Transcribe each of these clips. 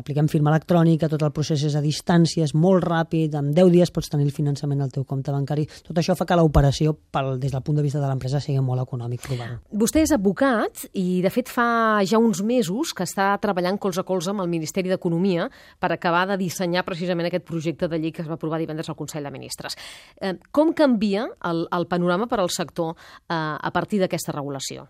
apliquem firma electrònica, tot el procés és a distància, és molt ràpid, en 10 dies pots tenir el finançament al teu compte bancari. Tot això fa que l'operació, des del punt de vista de l'empresa, sigui molt econòmic provar-ho. Vostè és advocat i, de fet, fa ja uns mesos que està treballant colze a colze amb el Ministeri d'Economia per acabar de dissenyar precisament aquest projecte de llei que es va aprovar divendres al Consell de Ministres. Eh, com canvia el, el panorama per al sector eh, a partir d'aquesta regulació?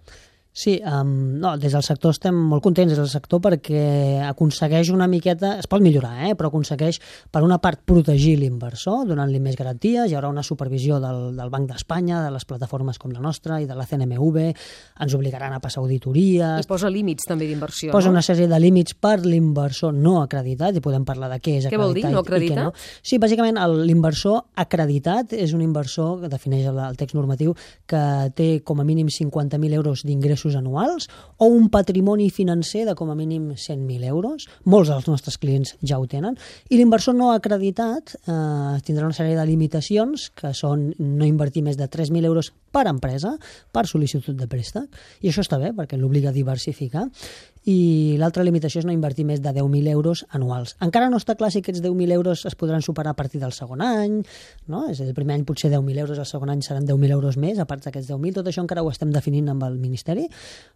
Sí, um, no, des del sector estem molt contents des del sector perquè aconsegueix una miqueta, es pot millorar, eh, però aconsegueix per una part protegir l'inversor donant-li més garanties, hi haurà una supervisió del, del Banc d'Espanya, de les plataformes com la nostra i de la CNMV, ens obligaran a passar auditories... I posa límits també d'inversió, Posa no? una sèrie de límits per l'inversor no acreditat i podem parlar de què és què acreditat. Què vol dir, no acreditat? No. Sí, bàsicament l'inversor acreditat és un inversor que defineix el, el text normatiu que té com a mínim 50.000 euros d'ingressos ingressos anuals o un patrimoni financer de com a mínim 100.000 euros. Molts dels nostres clients ja ho tenen. I l'inversor no acreditat eh, tindrà una sèrie de limitacions que són no invertir més de 3.000 euros per empresa, per sol·licitud de préstec. I això està bé perquè l'obliga a diversificar i l'altra limitació és no invertir més de 10.000 euros anuals. Encara no està clar si aquests 10.000 euros es podran superar a partir del segon any, no? és el primer any potser 10.000 euros, el segon any seran 10.000 euros més, a part d'aquests 10.000, tot això encara ho estem definint amb el Ministeri,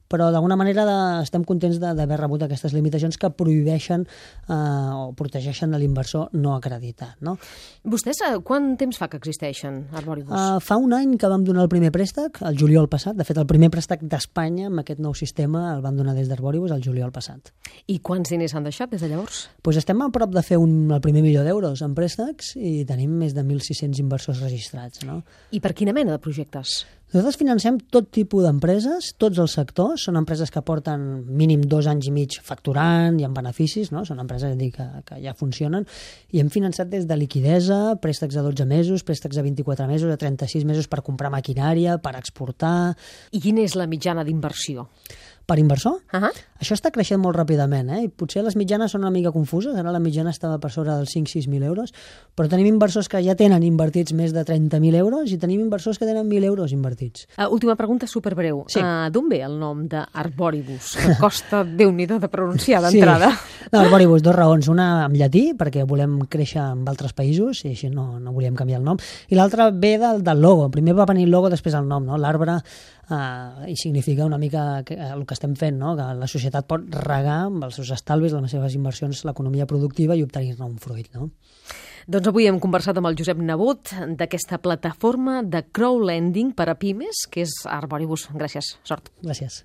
però d'alguna manera de, estem contents d'haver rebut aquestes limitacions que prohibeixen eh, o protegeixen l'inversor no acreditat. No? Vostès eh, quant temps fa que existeixen, Arboribus? Uh, fa un any que vam donar el primer préstec, el juliol passat, de fet el primer préstec d'Espanya amb aquest nou sistema el van donar des d'Arboribus el juliol passat. I quants diners han deixat des de llavors? Pues estem a prop de fer un, el primer milió d'euros en préstecs i tenim més de 1.600 inversors registrats. No? I per quina mena de projectes? Nosaltres financem tot tipus d'empreses, tots els sectors, són empreses que porten mínim dos anys i mig facturant i amb beneficis, no? són empreses dir, que, que ja funcionen, i hem finançat des de liquidesa, préstecs a 12 mesos, préstecs a 24 mesos, a 36 mesos per comprar maquinària, per exportar... I quina és la mitjana d'inversió? Per inversor. Uh -huh. Això està creixent molt ràpidament, eh? I potser les mitjanes són una mica confuses, ara la mitjana estava per sobre dels 5-6.000 euros, però tenim inversors que ja tenen invertits més de 30.000 euros i tenim inversors que tenen 1.000 euros invertits. Uh, última pregunta superbreu. Sí. Uh, D'on ve el nom d'Arboribus? Que costa, déu nhi de pronunciar d'entrada. Sí. No, Arboribus, dos raons. Una amb llatí, perquè volem créixer en altres països, i així no, no volíem canviar el nom, i l'altra ve del, del logo. Primer va venir el logo, després el nom, no? L'arbre Uh, i significa una mica que, uh, el que estem fent, no? que la societat pot regar amb els seus estalvis, les seves inversions, l'economia productiva i obtenir-ne un fruit. No? Doncs avui hem conversat amb el Josep Nebot d'aquesta plataforma de crowdlending per a pimes, que és Arboribus. Gràcies. Sort. Gràcies.